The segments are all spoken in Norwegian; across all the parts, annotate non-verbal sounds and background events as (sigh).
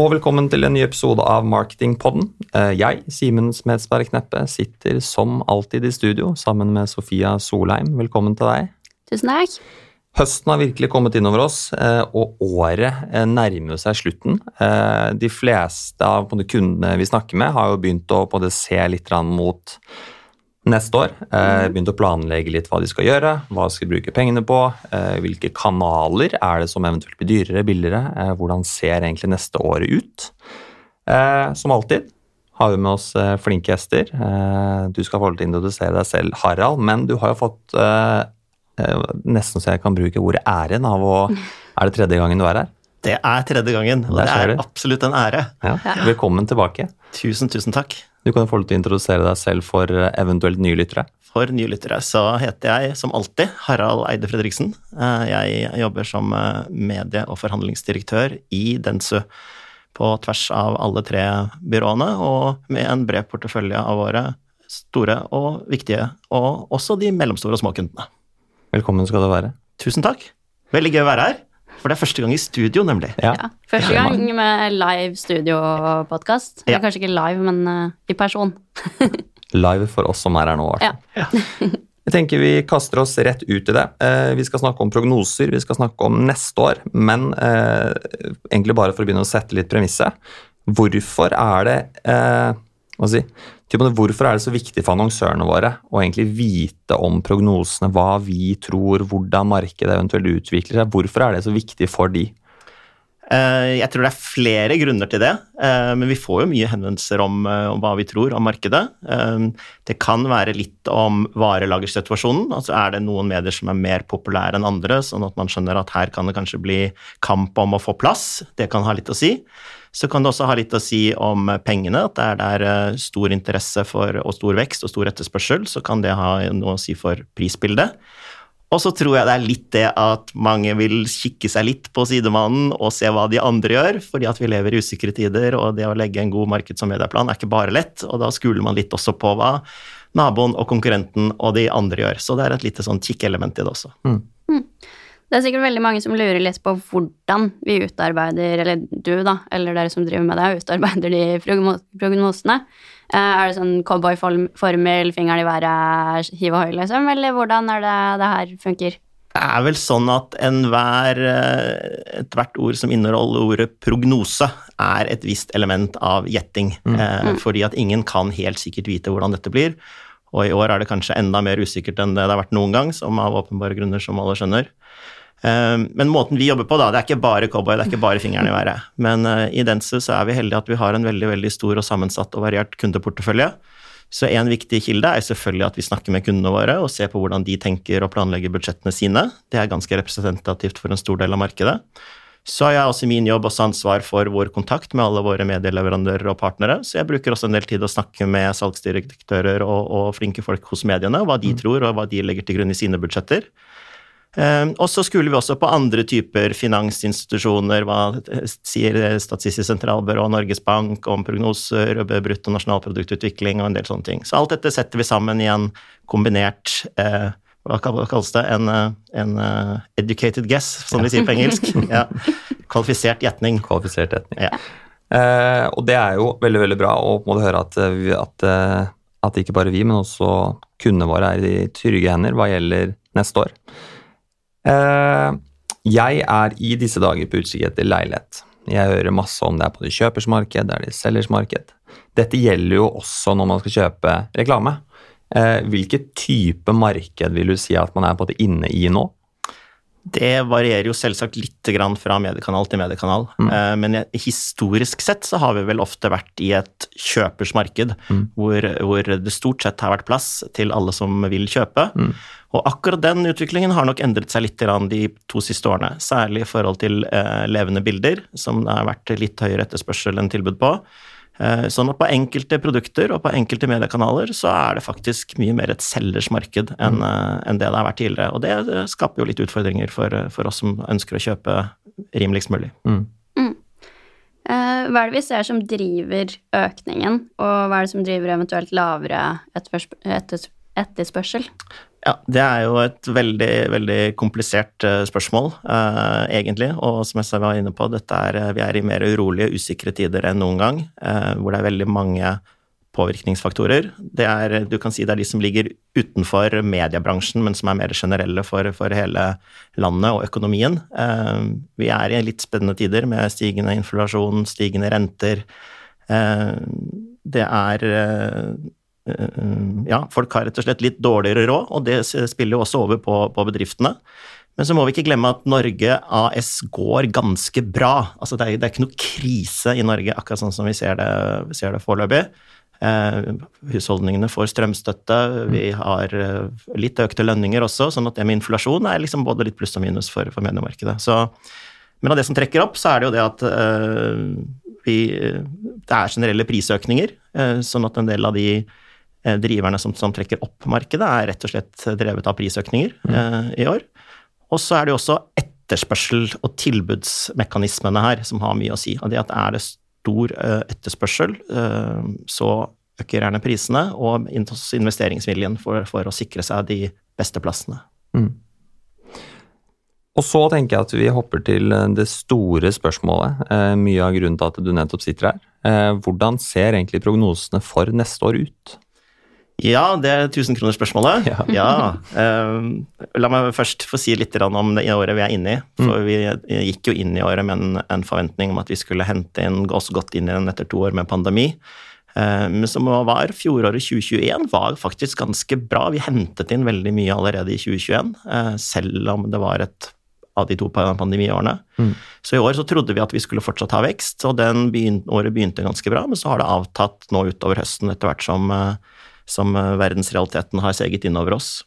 Og velkommen til en ny episode av Marketingpodden. Eh, Jeg, Simen Smedsberg Kneppe, sitter som alltid i studio sammen med Sofia Solheim. Velkommen til deg. Tusen takk. Høsten har virkelig kommet innover oss, eh, og året eh, nærmer seg slutten. De fleste av kundene vi snakker med, har jo begynt å se litt mot neste år. Eh, Begynt å planlegge litt hva de skal gjøre, hva de skal bruke pengene på, eh, hvilke kanaler er det som eventuelt blir dyrere, billigere, eh, hvordan ser egentlig neste år ut. Eh, Som alltid har vi med oss eh, flinke gjester. Eh, Du skal få lov til å introdusere deg selv, Harald, men du har jo fått nesten så jeg kan bruke ordet æren av å (laughs) Er det tredje gangen du er her? Det er tredje gangen, og det er absolutt en ære. Ja. Velkommen tilbake. Tusen, tusen takk. Du kan få lov til å introdusere deg selv for eh, eventuelt nye lyttere. For nye lyttere så heter jeg som alltid Harald Eide Fredriksen. Eh, Jeg jobber som eh, medie- og forhandlingsdirektør i Dentsu på tvers av alle tre byråene, og med en bred portefølje av våre store og viktige, og også de mellomstore og små kundene. Velkommen skal du være. Tusen takk. Veldig gøy å være her, for det er første gang i studio, nemlig. Ja. Ja, første gang med live studiopodkast. Ja. Kanskje ikke live, men uh, i person. (laughs) Live for oss som er her nå. i hvert fall. Ja. Jeg tenker Vi kaster oss rett ut i det. Eh, Vi skal snakke om prognoser, vi skal snakke om neste år. Men eh, egentlig bare for å begynne å sette litt premisset. Hvorfor er det eh, si, hvorfor er det så viktig for annonsørene våre å egentlig vite om prognosene, hva vi tror, hvordan markedet eventuelt utvikler seg? Hvorfor er det så viktig for de? Eh, Jeg tror det er flere grunner til det, eh, men vi får jo mye henvendelser om, eh, om hva vi tror om markedet. Det kan være litt om varelagersituasjonen. altså Er det noen medier som er mer populære enn andre, sånn at man skjønner at her kan det kanskje bli kamp om å få plass? Det kan ha litt å si. Så kan det også ha litt å si om pengene, at det er stor interesse for, og stor vekst og stor etterspørsel, så kan det ha noe å si for prisbildet. Og så tror jeg det er litt det at mange vil kikke seg litt på sidemannen og se hva de andre gjør, fordi at vi lever i usikre tider, og det å legge en god markeds- og medieplan er ikke bare lett, og da skuler man litt også på hva naboen og konkurrenten og de andre gjør. Så det er et lite sånn kikkelement i det også. Det er sikkert veldig mange som lurer litt på hvordan vi utarbeider, eller du da, eller dere som driver med det, utarbeider de prognosene. Eh, Er det sånn cowboyformel, fingeren i været, hiv ohoi, liksom, eller hvordan er det det her funker? Det er vel sånn at enhver eh, Ethvert ord som inneholder ordet prognose, er et visst element av gjetting. Eh, fordi at ingen kan helt sikkert vite hvordan dette blir. Og i år er det kanskje enda mer usikkert enn det det har vært noen gang, som av åpenbare grunner, som alle skjønner. Eh, Men måten vi jobber på, da, det er ikke bare cowboy, det er ikke bare fingeren i været. Men eh, i Dentsu så er vi heldige at vi har en veldig veldig stor og sammensatt og variert kundeportefølje. Så en viktig kilde er selvfølgelig at vi snakker med kundene våre og ser på hvordan de tenker og planlegger budsjettene sine. Det er ganske representativt for en stor del av markedet. Så har jeg også i min jobb også ansvar for vår kontakt med alle våre medieleverandører og partnere, så jeg bruker også en del tid å snakke med salgsdirektører og, og flinke folk hos mediene, hva de tror og hva de legger til grunn i sine budsjetter. Eh, og så skulle vi også på andre typer finansinstitusjoner, hva sier Statistisk sentralbyrå Norges Bank om prognoser, brutto nasjonalproduktutvikling og en del sånne ting. Så alt dette setter vi sammen i en kombinert eh, hva kalles det? En, eh, en eh, educated guess, som de sier på engelsk. Ja. Kvalifisert gjetning. Kvalifisert gjetning. Ja. Eh, og det er jo veldig veldig bra å på en måte høre at, vi- at, at ikke bare vi, men også kundene våre er i trygge hender hva gjelder neste år. Eh, jeg er i disse dager på utkikk etter leilighet. Jeg hører masse om det er på det kjøpers marked, det er det selgers marked. Dette gjelder jo også når man skal kjøpe reklame. Eh, hvilket type marked vil du si at man er på det inne i nå? Det varierer jo selvsagt litt grann fra mediekanal til mediekanal, Mm. men historisk sett så har vi vel ofte vært i et kjøpersmarked, hvor, hvor det stort sett har vært plass til alle som vil kjøpe. Og akkurat den utviklingen har nok endret seg litt grann de to siste årene, særlig i forhold til eh, levende bilder, som det har vært litt høyere etterspørsel enn tilbud på. Eh, Sånn at på enkelte produkter og på enkelte mediekanaler så er det faktisk mye mer et selgers marked enn eh, enn det det har vært tidligere. Og det eh, skaper jo litt utfordringer for, for oss som ønsker å kjøpe rimeligst mulig. Mm. Hva er det vi ser som driver økningen, og hva er det som driver eventuelt lavere etterspørs- etter- etterspørsel? Ja, Det er jo et veldig veldig komplisert uh, spørsmål, eh, egentlig. Og som jeg var inne på, er, vi er i mer urolige, usikre tider enn noen gang. Eh, hvor det er veldig mange påvirkningsfaktorer. Det er, du kan si det er de som ligger utenfor mediebransjen, men som er mer generelle for, for hele landet og økonomien. Vi er i litt spennende tider med stigende inflasjon, stigende renter. Det er ja, folk har rett og slett litt dårligere råd, og det spiller jo også over på, på, bedriftene. Men så må vi ikke glemme at Norge AS går ganske bra. Altså det, er, det er ikke noe krise i Norge, akkurat sånn som vi ser det, ser det foreløpig. Eh, husholdningene får strømstøtte, vi har eh, litt økte lønninger også, sånn at det med inflasjon er liksom både litt pluss og minus for, for mediemarkedet. Så, men av det som trekker opp, så er det jo det at eh, vi, det er generelle prisøkninger, eh, sånn at en del av de Eh, driverne som, som, trekker opp markedet, er rett og slett drevet av prisøkninger mm. eh, i år. Og så er det jo også etterspørsel og tilbudsmekanismene her som har mye å si. Og det at er det stor eh, etterspørsel, eh, så øker gjerne prisene og investeringsviljen for, for, å sikre seg de beste plassene. Mm. Og så tenker jeg at vi hopper til eh, det store spørsmålet. Eh, mye av grunnen til at du nettopp sitter her. Eh, hvordan ser egentlig prognosene for neste år ut? Ja, det er tusenkronersspørsmålet. Ja. ja. Uh, la meg først få si litt om det året vi er inne i. For mm. vi gikk jo inn i året med en, en, forventning om at vi skulle hente inn, oss godt inn i den etter to år med pandemi. Uh, men som var fjoråret 2021 var faktisk ganske bra. Vi hentet inn veldig mye allerede i 2021, uh, eh, selv om det var et av de to pandemiårene. Mm. Så i år så trodde vi at vi skulle fortsatt ha vekst, og den begyn året begynte ganske bra, men så har det avtatt nå utover høsten etter hvert som uh, som eh, verdensrealiteten har seget innover oss.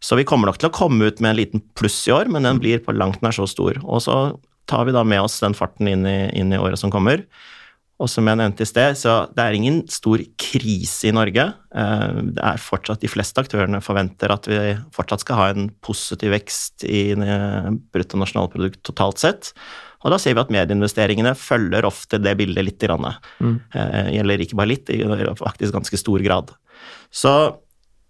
Så vi kommer nok til å komme ut med en liten pluss i år, men den blir på langt nær så stor. Og så tar vi da med oss den farten inn i, inn i året som kommer. Og som jeg nevnte i sted, så det er ingen stor krise i Norge. Eh, det er fortsatt De fleste aktørene forventer at vi fortsatt skal ha en positiv vekst i bruttonasjonalprodukt totalt sett. Og da ser vi at medieinvesteringene følger ofte det bildet litt. Mm. Eh, gjelder ikke bare litt, i faktisk ganske stor grad. Så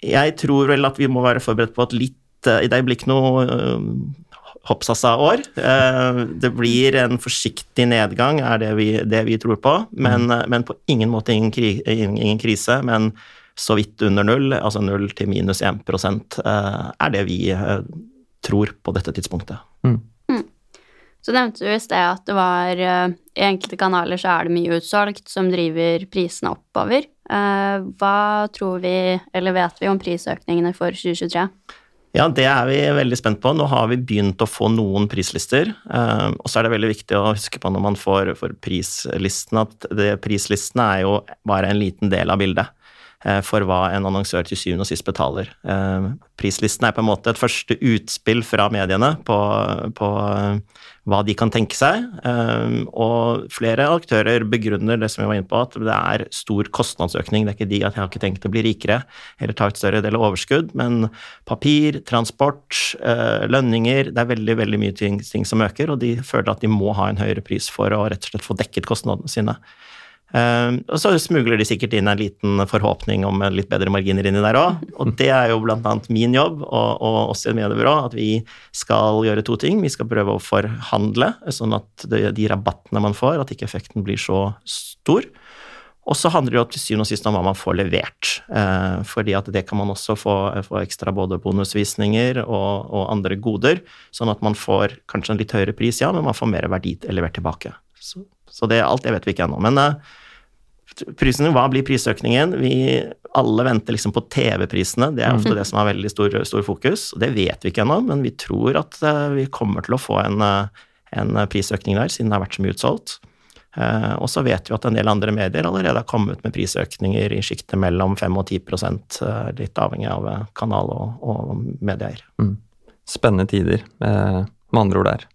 jeg tror vel at vi må være forberedt på at litt eh, Det blir ikke noe uh, hoppsassa-år. Uh, det blir en forsiktig nedgang, er det vi, det vi tror på, men, mm. men, på ingen måte ingen, kri, ingen, ingen, krise. Men så vidt under null, altså null til minus 1 uh, er det vi tror på dette tidspunktet. Mm. Mm. Så nevnte du i sted at det var i enkelte kanaler så er det mye utsolgt som driver prisene oppover. Eh, hva tror vi, eller vet vi, om prisøkningene for 2023? Ja, det er vi veldig spent på. Nå har vi begynt å få noen prislister. Eh, og så er det veldig viktig å huske på når man får, prislisten, at det, prislistene er jo bare en liten del av bildet. Eh, for hva en annonsør til syvende og sist betaler. Eh, prislisten er på en måte et første utspill fra mediene på, på eh, hva de kan tenke seg. Og flere aktører begrunner det som vi var inne på, at det er stor kostnadsøkning. Det er ikke de at jeg har ikke tenkt å bli rikere eller ta et større del av overskudd, men papir, transport, lønninger Det er veldig veldig mye ting, ting som øker, og de føler at de må ha en høyere pris for å rett og slett få dekket kostnadene sine. Uh, og så smugler de sikkert inn en liten forhåpning om litt bedre marginer inni der òg. Og det er jo bl.a. min jobb, og, og oss i mediebyrå, at vi skal gjøre to ting. Vi skal prøve å forhandle, sånn at de rabattene man får, at ikke effekten blir så stor. Og så handler det jo til syvende og sist om hva man får levert. Uh, fordi at det kan man også få, få ekstra både bonusvisninger og, og, andre goder, sånn at man får kanskje en litt høyere pris, ja, men man får mer verdi levert tilbake. Så, så det, alt det vet vi ikke ennå. Men uh, Prisen, hva blir prisøkningen? Vi alle venter liksom på TV-prisene. Det er ofte mm. det som har veldig stor, stor fokus. Det vet vi ikke ennå, men vi tror at uh, vi kommer til å få en, uh, en, prisøkning der, siden det har vært så mye utsolgt. Og så vet vi at en del andre medier allerede har kommet med prisøkninger i sjiktet mellom 5 og 10% litt avhengig av kanal og, og medieeier. Mm. Spennende tider, med andre ord der.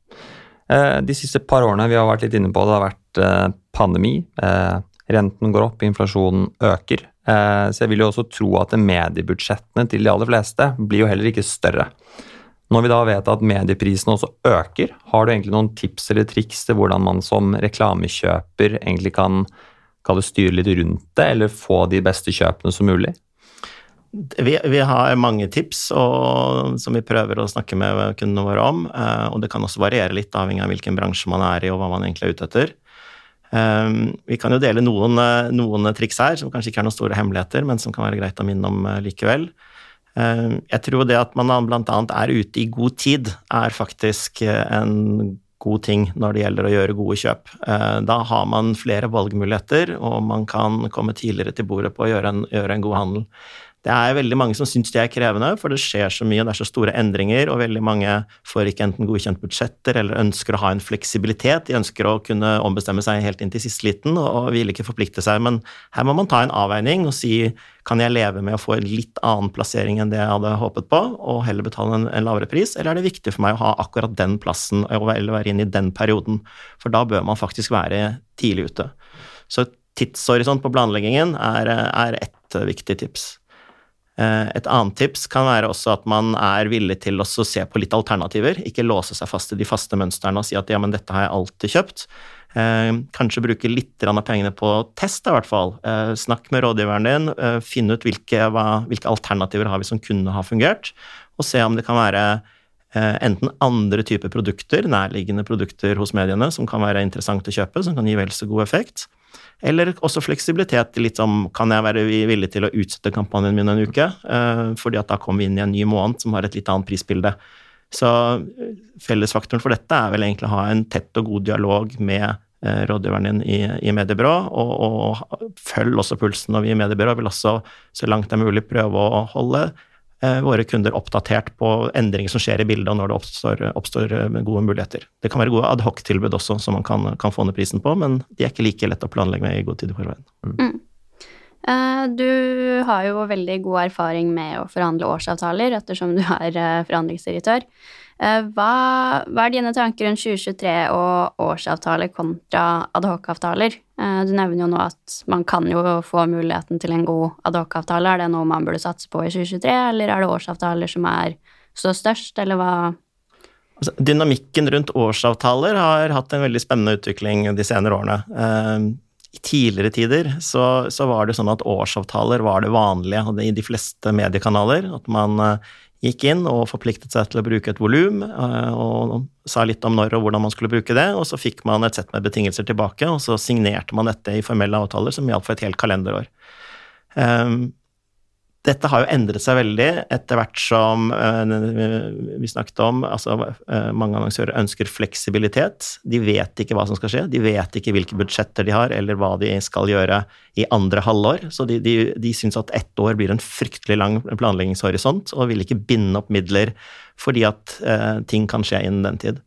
De siste par årene vi har vært litt inne på, det har vært pandemi. Renten går opp, inflasjonen øker. Eh, så jeg vil jo også tro at mediebudsjettene til de aller fleste blir jo heller ikke større. Når vi da vet at medieprisene også øker, har du egentlig noen tips eller triks til hvordan man som reklamekjøper egentlig kan styre litt rundt det, eller få de beste kjøpene som mulig? Vi, vi, har mange tips og, som vi prøver å snakke med kundene våre om. Uh, og det kan også variere litt avhengig av hvilken bransje man er i og hva man egentlig er ute etter. Um, vi kan jo dele noen, noen, triks her som kanskje ikke er noen store hemmeligheter, men som kan være greit å minne om uh, likevel. Uh, jeg tror det at man bl.a. er ute i god tid, er faktisk en god ting når det gjelder å gjøre gode kjøp. Da har man flere valgmuligheter, og man kan komme tidligere til bordet på å gjøre en, gjøre en god handel. Det er veldig mange som syns det er krevende, for det skjer så mye, og det er så store endringer, og veldig mange får ikke enten godkjent budsjetter eller ønsker å ha en fleksibilitet. De ønsker å kunne ombestemme seg helt inn til siste liten og vil ikke forplikte seg. Men her må man ta en avveining og si kan jeg leve med å få en litt annen plassering enn det jeg hadde håpet på, og heller betale en, en lavere pris, eller er det viktig for meg å ha akkurat den plassen eller være inne i den perioden? For da bør man faktisk være tidlig ute. Så tidshorisont på planleggingen er, er ett viktig tips. Eh, et annet tips kan være også at man er villig til å se på litt alternativer. Ikke låse seg fast i de faste mønstrene og si at ja, men dette har jeg alltid kjøpt. Eh, kanskje bruke litt av pengene på test, i hvert fall. Eh, snakk med rådgiveren din, finn ut hvilke, hvilke, alternativer har vi som kunne ha fungert, og se om det kan være enten andre typer produkter, nærliggende produkter hos mediene, som kan være interessant å kjøpe, som kan gi vel så god effekt eller også fleksibilitet. litt som Kan jeg være villig til å utsette kampanjen min en uke? Eh, fordi at da kommer vi inn i en ny måned som har et litt annet prisbilde. Så eh, fellesfaktoren for dette er vel egentlig å ha en tett og god dialog med eh, rådgiveren din i, i mediebyrå, og, og følg også pulsen. når vi i mediebyrå vil også, så langt det er mulig, prøve å holde Eh, våre kunder oppdatert på endringer som skjer i bildet, og når det oppstår, oppstår eh, gode muligheter. Det kan være gode adhoc-tilbud også, som man kan, kan, få ned prisen på, men de er ikke like lett å planlegge med i god tid i forveien. Mm. Mm. Eh, du har jo veldig god erfaring med å forhandle årsavtaler, ettersom du er forhandlingsdirektør. Eh, hva, hva, er dine tanker rundt 2023 og årsavtaler kontra adhoc-avtaler? Eh, du nevner jo nå at man kan jo få muligheten til en god adhoc-avtale. Er det noe man burde satse på i 2023, eller er det årsavtaler som er så størst, eller hva? Altså, dynamikken rundt årsavtaler har hatt en veldig spennende utvikling de senere årene. Eh, I tidligere tider så, så, var det sånn at årsavtaler var det vanlige i de fleste mediekanaler. At man gikk inn og forpliktet seg til å bruke et volum, eh, og sa litt om når og hvordan man skulle bruke det, og så fikk man et sett med betingelser tilbake, og så signerte man dette i formelle avtaler som gjaldt for et helt kalenderår. Dette har jo endret seg veldig etter hvert som uh, vi snakket om. altså uh, Mange annonsører ønsker fleksibilitet. De vet ikke hva som skal skje. De vet ikke hvilke budsjetter de har, eller hva de skal gjøre i andre halvår. Så de, de, de syns at ett år blir en fryktelig lang planleggingshorisont, og vil ikke binde opp midler fordi at uh, ting kan skje innen den tid.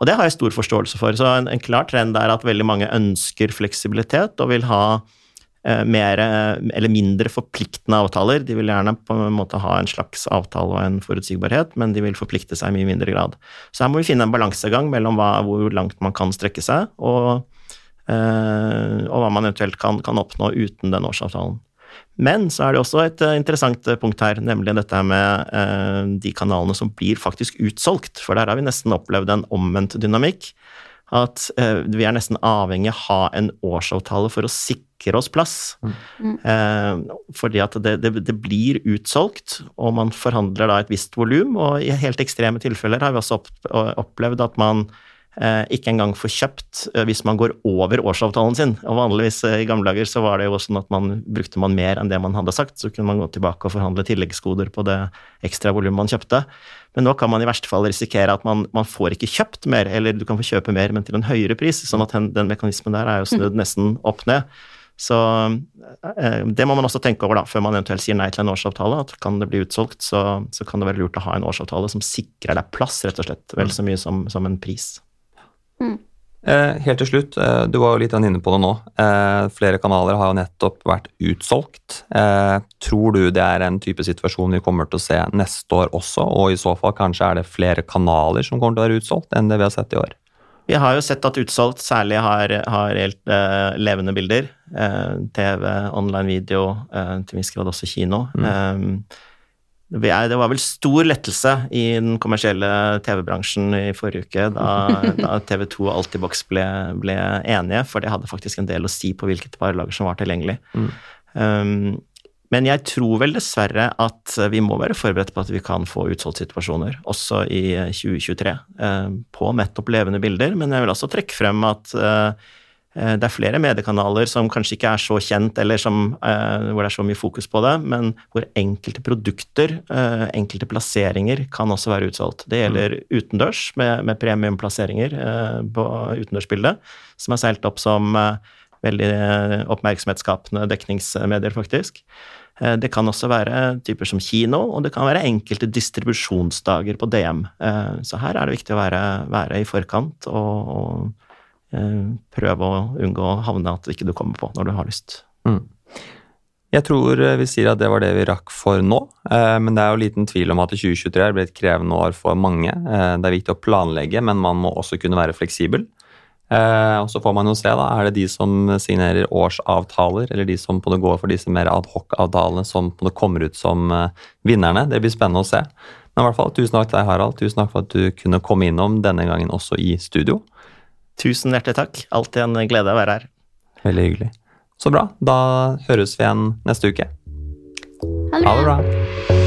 Og det har jeg stor forståelse for. Så en, en klar trend er at veldig mange ønsker fleksibilitet og vil ha Eh, mer eller mindre forpliktende avtaler. De vil gjerne på en måte ha en slags avtale og en forutsigbarhet, men de vil forplikte seg i mye mindre grad. Så her må vi finne en balansegang mellom hva, hvor langt man kan strekke seg, og, øh, og hva man eventuelt kan, kan, oppnå uten den årsavtalen. Men så er det også et eh, interessant punkt her, nemlig dette med de kanalene som blir faktisk utsolgt. For der har vi nesten opplevd en omvendt dynamikk at eh, vi er nesten avhengig av å ha en årsavtale for å sikre oss plass. Mm. Eh, fordi at det, det, det, blir utsolgt, og man forhandler da et visst volum. Og i helt ekstreme tilfeller har vi også opplevd at man Eh, ikke engang får kjøpt eh, hvis man går over årsavtalen sin. Og vanligvis eh, i gamle dager så var det jo sånn at man brukte man mer enn det man hadde sagt, så kunne man gå tilbake og forhandle tilleggskoder på det ekstra volumet man kjøpte. Men nå kan man i verste fall risikere at man, man, får ikke kjøpt mer, eller du kan få kjøpe mer, men til en høyere pris. Sånn at den, den mekanismen der er jo snudd nesten opp ned. Så det må man også tenke over da, før man eventuelt sier nei til en årsavtale. at Kan det bli utsolgt, så, så kan det være lurt å ha en årsavtale som sikrer deg plass, rett og slett. Vel så mye som, som en pris. Mm. Eh, helt til slutt, eh, du var jo litt inne på det nå. Eh, flere kanaler har jo nettopp vært utsolgt. Tror du det er en type situasjon vi kommer til å se neste år også, og i så fall kanskje er det flere kanaler som kommer til å være utsolgt enn det vi har sett i år? Vi har jo sett at utsolgt særlig har, har helt uh, levende bilder. Uh, TV, online video, uh, til viss grad også kino. Mm. Um, det var vel stor lettelse i den kommersielle TV-bransjen i forrige uke da, (laughs) da TV 2 og Altibox ble, ble, enige, for det hadde faktisk en del å si på hvilket varelager som var tilgjengelig. Mm. Um, Men jeg tror vel dessverre at vi må være forberedt på at vi kan få utsolgtsituasjoner også i 2023 på nettopp levende bilder. Men jeg vil også trekke frem at Eh, det er flere mediekanaler som kanskje ikke er så kjent, eller som, eh, hvor det er så mye fokus på det, men hvor enkelte produkter, eh, enkelte plasseringer, kan også være utsolgt. Det gjelder mm. utendørs, med, med premiumplasseringer på utendørsbildet, som er seilt opp som veldig oppmerksomhetsskapende dekningsmedier, faktisk. Det kan også være typer som kino, og det kan være enkelte distribusjonsdager på DM. Så her er det viktig å være, være i forkant og, og Eh, prøve å unngå å havne at ikke du kommer på når du har lyst. Mm. Jeg tror eh, vi sier at det var det vi rakk for nå, eh, men det er jo liten tvil om at 2023 blir et krevende år for mange. Det er viktig å planlegge, men man må også kunne være fleksibel. Og så får man jo se, da, er det de som signerer årsavtaler, eller de som på det går for disse mer adhoc-avtalene som på det kommer ut som vinnerne. Det blir spennende å se. Men i hvert fall, tusen takk til deg, Harald. Tusen takk for at du kunne komme innom denne gangen også i studio. Tusen hjertelig takk. Alltid en glede å være her. Veldig hyggelig. Så bra. Da høres vi igjen neste uke. Ha det bra.